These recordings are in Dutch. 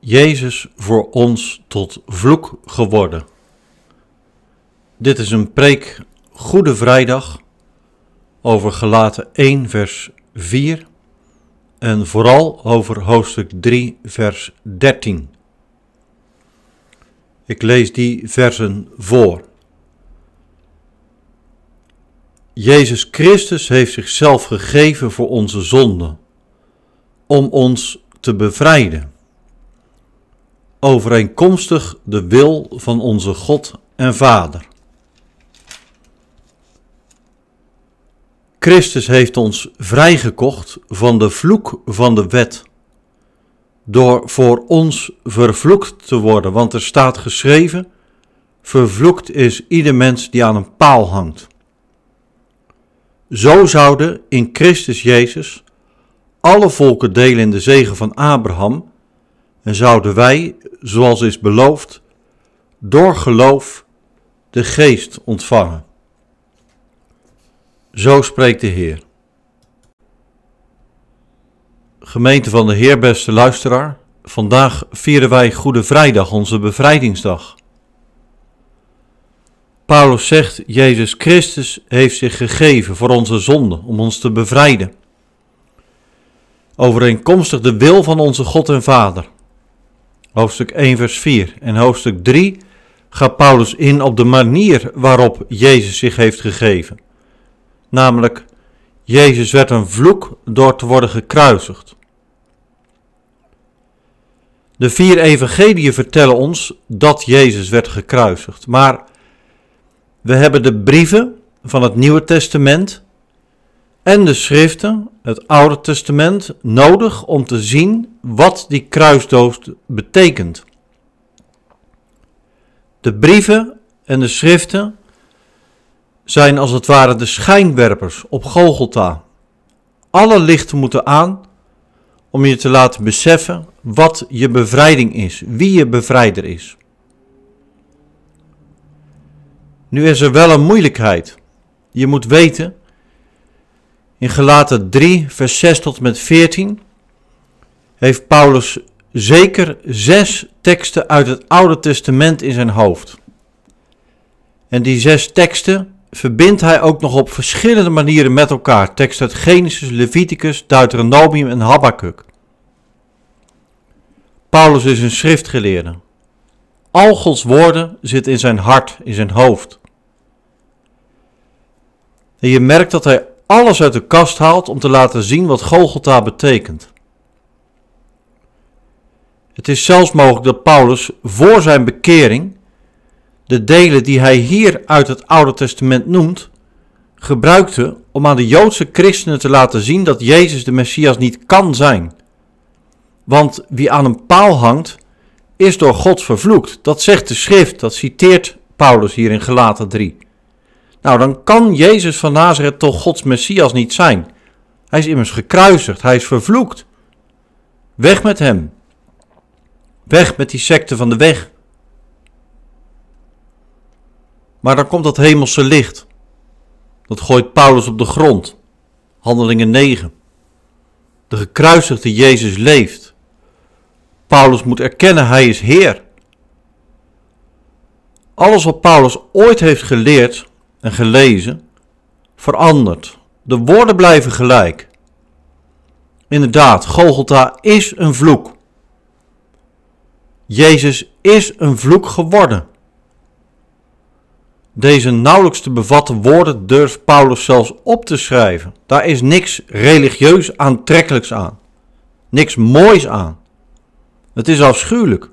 Jezus voor ons tot vloek geworden. Dit is een preek Goede Vrijdag over Gelaten 1 vers 4 en vooral over hoofdstuk 3 vers 13. Ik lees die versen voor. Jezus Christus heeft zichzelf gegeven voor onze zonden, om ons te bevrijden overeenkomstig de wil van onze God en Vader. Christus heeft ons vrijgekocht van de vloek van de wet, door voor ons vervloekt te worden, want er staat geschreven, vervloekt is ieder mens die aan een paal hangt. Zo zouden in Christus Jezus alle volken delen in de zegen van Abraham en zouden wij, zoals is beloofd, door geloof de geest ontvangen. Zo spreekt de Heer. Gemeente van de Heer, beste luisteraar, vandaag vieren wij Goede Vrijdag, onze bevrijdingsdag. Paulus zegt, Jezus Christus heeft zich gegeven voor onze zonden, om ons te bevrijden. Overeenkomstig de wil van onze God en Vader hoofdstuk 1, vers 4. En hoofdstuk 3 gaat Paulus in op de manier waarop Jezus zich heeft gegeven. Namelijk, Jezus werd een vloek door te worden gekruisigd. De vier evangeliën vertellen ons dat Jezus werd gekruisigd, maar we hebben de brieven van het Nieuwe Testament en de schriften, het Oude Testament, nodig om te zien wat die kruisdood betekent. De brieven en de schriften zijn als het ware de schijnwerpers op Golgotha. Alle lichten moeten aan om je te laten beseffen wat je bevrijding is, wie je bevrijder is. Nu is er wel een moeilijkheid. Je moet weten in Gelaten 3, vers 6 tot met 14 heeft Paulus zeker zes teksten uit het Oude Testament in zijn hoofd. En die zes teksten verbindt hij ook nog op verschillende manieren met elkaar. Teksten uit Genesis, Leviticus, Deuteronomium en Habakkuk. Paulus is een schriftgeleerde. Al Gods woorden zitten in zijn hart, in zijn hoofd. En je merkt dat hij alles uit de kast haalt om te laten zien wat Golgotha betekent. Het is zelfs mogelijk dat Paulus voor zijn bekering de delen die hij hier uit het Oude Testament noemt, gebruikte om aan de Joodse christenen te laten zien dat Jezus de Messias niet kan zijn. Want wie aan een paal hangt, is door God vervloekt. Dat zegt de schrift, dat citeert Paulus hier in Gelaten 3. Nou, dan kan Jezus van Nazareth toch Gods Messias niet zijn. Hij is immers gekruisigd, hij is vervloekt. Weg met hem. Weg met die secte van de weg. Maar dan komt dat hemelse licht. Dat gooit Paulus op de grond. Handelingen 9. De gekruisigde Jezus leeft. Paulus moet erkennen, hij is Heer. Alles wat Paulus ooit heeft geleerd, en gelezen verandert. De woorden blijven gelijk. Inderdaad, Golgotha is een vloek. Jezus is een vloek geworden. Deze nauwelijks te bevatten woorden durft Paulus zelfs op te schrijven. Daar is niks religieus aantrekkelijks aan. Niks moois aan. Het is afschuwelijk.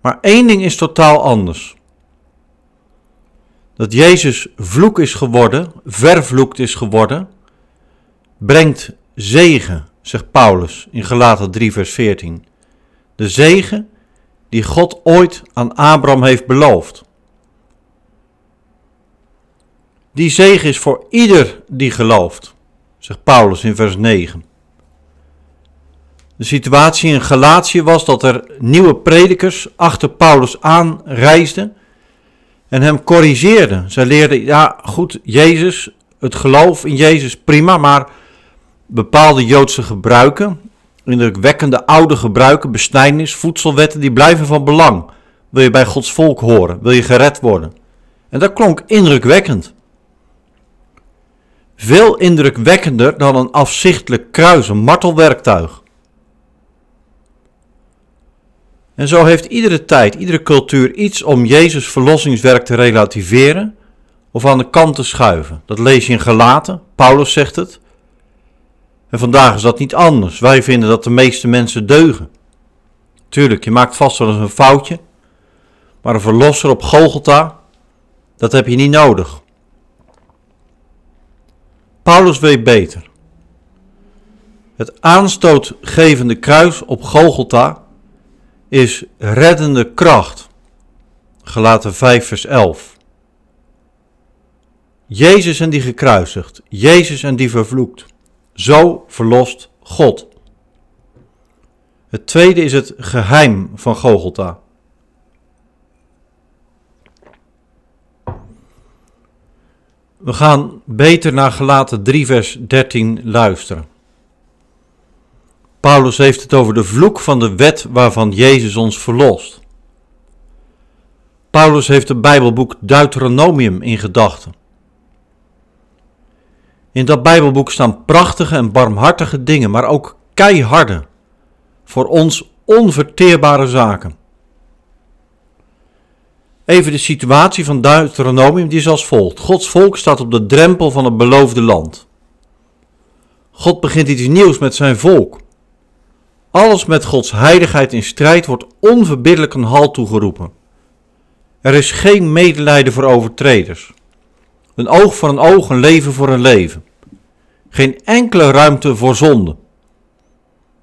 Maar één ding is totaal anders dat Jezus vloek is geworden, vervloekt is geworden, brengt zegen, zegt Paulus in Galaten 3, vers 14. De zegen die God ooit aan Abraham heeft beloofd. Die zegen is voor ieder die gelooft, zegt Paulus in vers 9. De situatie in Galatië was dat er nieuwe predikers achter Paulus aanreisden en hem corrigeerden. Zij leerden, ja goed, Jezus, het geloof in Jezus, prima, maar bepaalde Joodse gebruiken Indrukwekkende oude gebruiken, besnijdenis, voedselwetten, die blijven van belang. Wil je bij Gods volk horen? Wil je gered worden? En dat klonk indrukwekkend. Veel indrukwekkender dan een afzichtelijk kruis, een martelwerktuig. En zo heeft iedere tijd, iedere cultuur iets om Jezus' verlossingswerk te relativeren of aan de kant te schuiven. Dat lees je in Gelaten, Paulus zegt het. En vandaag is dat niet anders. Wij vinden dat de meeste mensen deugen. Tuurlijk, je maakt vast wel eens een foutje, maar een verlosser op Golgotha, dat heb je niet nodig. Paulus weet beter. Het aanstootgevende kruis op Golgotha is reddende kracht. Gelaten 5 vers 11. Jezus en die gekruisigd, Jezus en die vervloekt. Zo verlost God. Het tweede is het geheim van Golgotha. We gaan beter naar gelaten 3 vers 13 luisteren. Paulus heeft het over de vloek van de wet waarvan Jezus ons verlost. Paulus heeft het Bijbelboek Deuteronomium in gedachten. In dat Bijbelboek staan prachtige en barmhartige dingen, maar ook keiharde, voor ons onverteerbare zaken. Even de situatie van Deuteronomium, die is als volgt. Gods volk staat op de drempel van het beloofde land. God begint iets nieuws met zijn volk. Alles met Gods heiligheid in strijd wordt onverbiddelijk een halt toegeroepen. Er is geen medelijden voor overtreders. Een oog voor een oog, een leven voor een leven. Geen enkele ruimte voor zonde.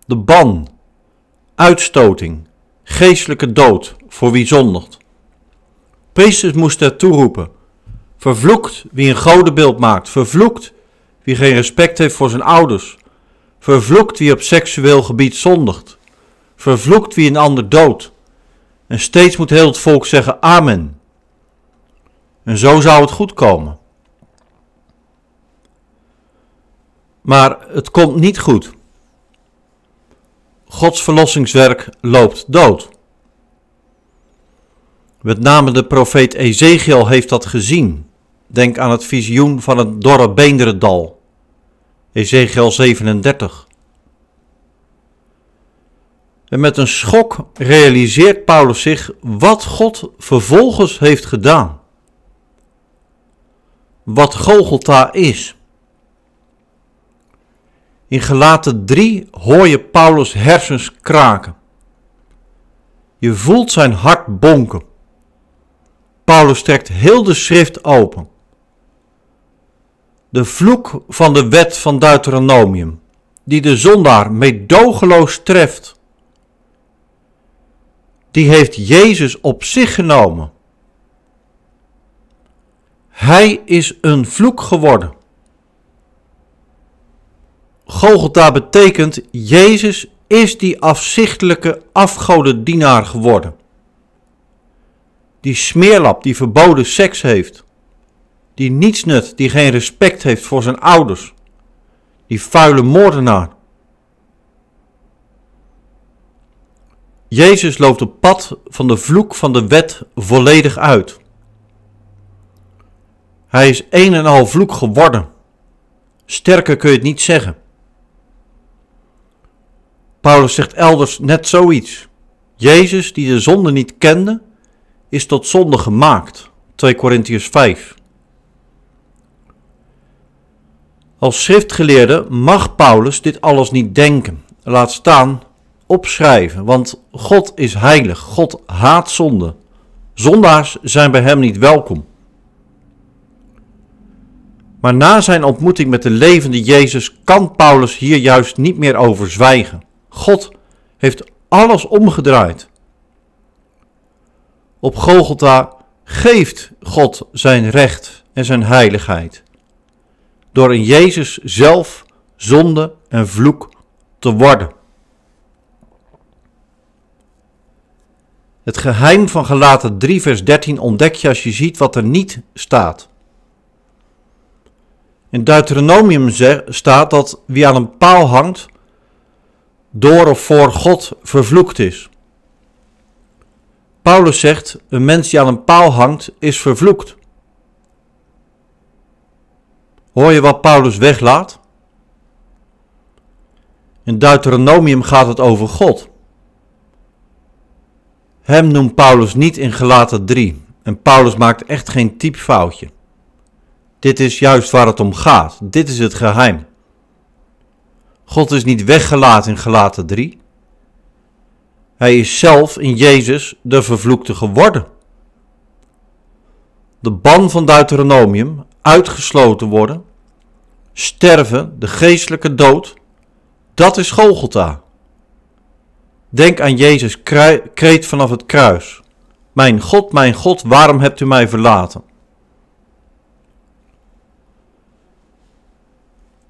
De ban, uitstoting, geestelijke dood voor wie zondigt. Priesters moesten het toeroepen. Vervloekt wie een godenbeeld maakt. Vervloekt wie geen respect heeft voor zijn ouders. Vervloekt wie op seksueel gebied zondigt. Vervloekt wie een ander doodt. En steeds moet heel het volk zeggen amen. En zo zou het goed komen. Maar het komt niet goed. Gods verlossingswerk loopt dood. Met name de profeet Ezekiel heeft dat gezien. Denk aan het visioen van het dorre Beenderendal. Ezekiel 37. En met een schok realiseert Paulus zich wat God vervolgens heeft gedaan. Wat Golgotha is. In gelaten 3 hoor je Paulus hersens kraken. Je voelt zijn hart bonken. Paulus trekt heel de schrift open. De vloek van de wet van Deuteronomium, die de zondaar meedogenloos treft, die heeft Jezus op zich genomen. Hij is een vloek geworden. Golgotha betekent Jezus is die afzichtelijke afgodendienaar geworden. Die smeerlap die verboden seks heeft. Die niets nut, die geen respect heeft voor zijn ouders. Die vuile moordenaar. Jezus loopt het pad van de vloek van de wet volledig uit. Hij is een en al vloek geworden. Sterker kun je het niet zeggen. Paulus zegt elders net zoiets. Jezus, die de zonde niet kende, is tot zonde gemaakt. 2 Korintiërs 5. Als schriftgeleerde mag Paulus dit alles niet denken. Laat staan opschrijven, want God is heilig. God haat zonde. Zondaars zijn bij hem niet welkom. Maar na zijn ontmoeting met de levende Jezus kan Paulus hier juist niet meer over zwijgen. God heeft alles omgedraaid. Op Golgotha geeft God zijn recht en zijn heiligheid. Door in Jezus zelf zonde en vloek te worden. Het geheim van gelaten 3 vers 13 ontdek je als je ziet wat er niet staat. In Deuteronomium staat dat wie aan een paal hangt, door of voor God vervloekt is. Paulus zegt: een mens die aan een paal hangt, is vervloekt. Hoor je wat Paulus weglaat? In Deuteronomium gaat het over God. Hem noemt Paulus niet in Gelaten 3. En Paulus maakt echt geen typfoutje. Dit is juist waar het om gaat. Dit is het geheim. God is niet weggelaten in Gelaten 3. Hij is zelf in Jezus de vervloekte geworden. De ban van Deuteronomium, uitgesloten worden, sterven, de geestelijke dood, dat is Golgotha. Denk aan Jezus kreet vanaf het kruis. Mijn God, mijn God, waarom hebt u mij verlaten?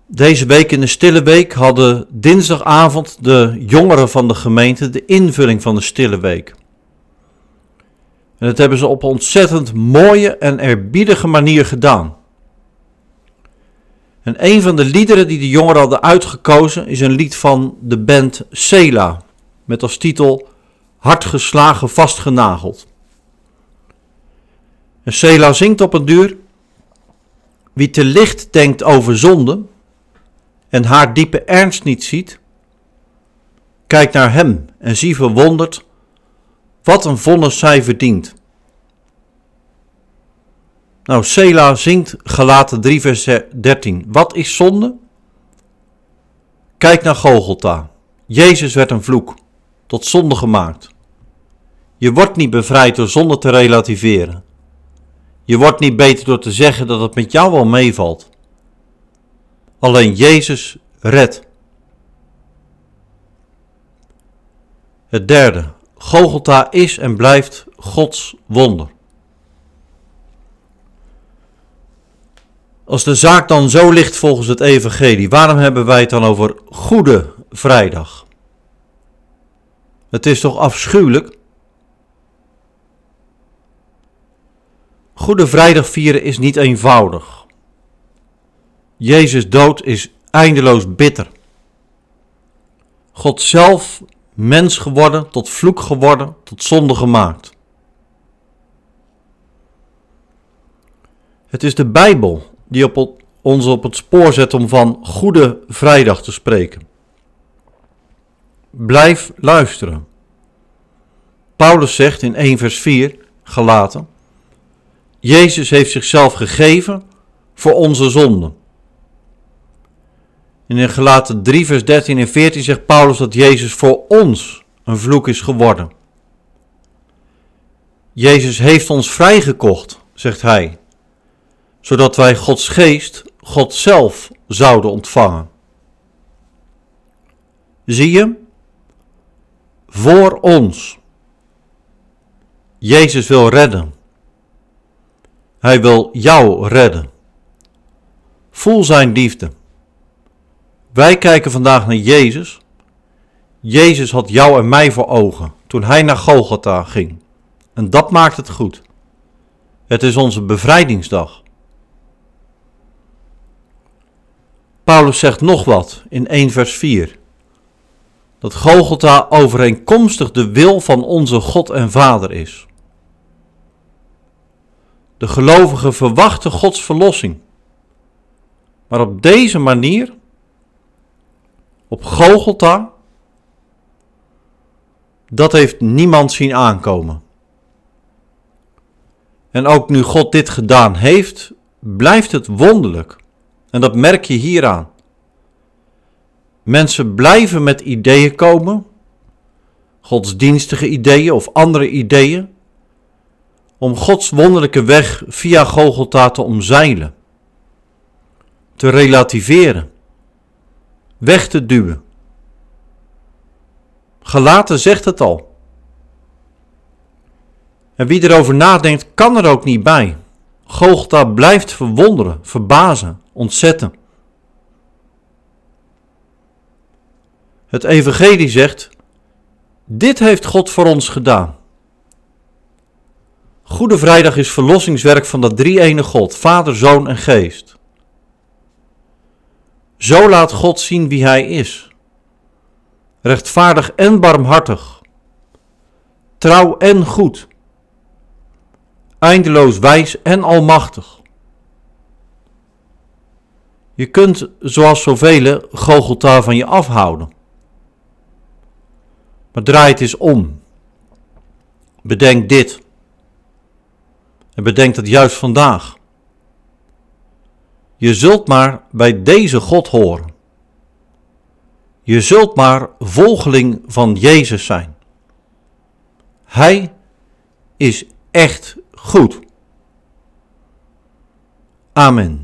Deze week in de Stille Week hadden dinsdagavond de jongeren van de gemeente de invulling van de Stille Week. En dat hebben ze op een ontzettend mooie en erbiedige manier gedaan. En een van de liederen die de jongeren hadden uitgekozen is een lied van de band Sela, met als titel Hard geslagen vastgenageld. En Sela zingt op een duur, wie te licht denkt over zonde en haar diepe ernst niet ziet, kijk naar hem en zie verwonderd wat een vonnis zij verdient. Nou, Sela zingt gelaten 3 vers 13. Wat is zonde? Kijk naar Gogolta. Jezus werd een vloek, tot zonde gemaakt. Je wordt niet bevrijd door zonde te relativeren. Je wordt niet beter door te zeggen dat het met jou wel meevalt. Alleen Jezus redt. Het derde. Gogolta is en blijft Gods wonder. Als de zaak dan zo ligt volgens het evangelie, waarom hebben wij het dan over Goede Vrijdag? Het is toch afschuwelijk? Goede Vrijdag vieren is niet eenvoudig. Jezus dood is eindeloos bitter. God zelf mens geworden, tot vloek geworden, tot zonde gemaakt. Het is de Bijbel die op ons op het spoor zet om van Goede Vrijdag te spreken. Blijf luisteren. Paulus zegt in 1 vers 4, gelaten, Jezus heeft zichzelf gegeven voor onze zonden. En in gelaten 3 vers 13 en 14 zegt Paulus dat Jezus voor ons een vloek is geworden. Jezus heeft ons vrijgekocht, zegt hij zodat wij Gods geest, God zelf, zouden ontvangen. Zie je? Voor ons. Jezus wil redden. Hij wil jou redden. Voel zijn liefde. Wij kijken vandaag naar Jezus. Jezus had jou en mij voor ogen toen hij naar Golgotha ging. En dat maakt het goed. Het is onze bevrijdingsdag. Paulus zegt nog wat in 1 vers 4. Dat Golgotha overeenkomstig de wil van onze God en Vader is. De gelovigen verwachten Gods verlossing. Maar op deze manier, op Golgotha, dat heeft niemand zien aankomen. En ook nu God dit gedaan heeft, blijft het wonderlijk en dat merk je hieraan. Mensen blijven met ideeën komen, godsdienstige ideeën of andere ideeën, om Gods wonderlijke weg via Golgotha te omzeilen, te relativeren, weg te duwen. Gelaten zegt het al. En wie erover nadenkt, kan er ook niet bij. Golgotha blijft verwonderen, verbazen, ontzetten. Het Evangelie zegt: Dit heeft God voor ons gedaan. Goede Vrijdag is verlossingswerk van dat drie-ene God, Vader, Zoon en Geest. Zo laat God zien wie Hij is. rechtvaardig en barmhartig, trouw en goed, eindeloos wijs en almachtig. Je kunt, zoals zoveel, Gogolta van je afhouden. Maar draai het eens om. Bedenk dit. En bedenk dat juist vandaag. Je zult maar bij deze God horen. Je zult maar volgeling van Jezus zijn. Hij is echt goed. Amen.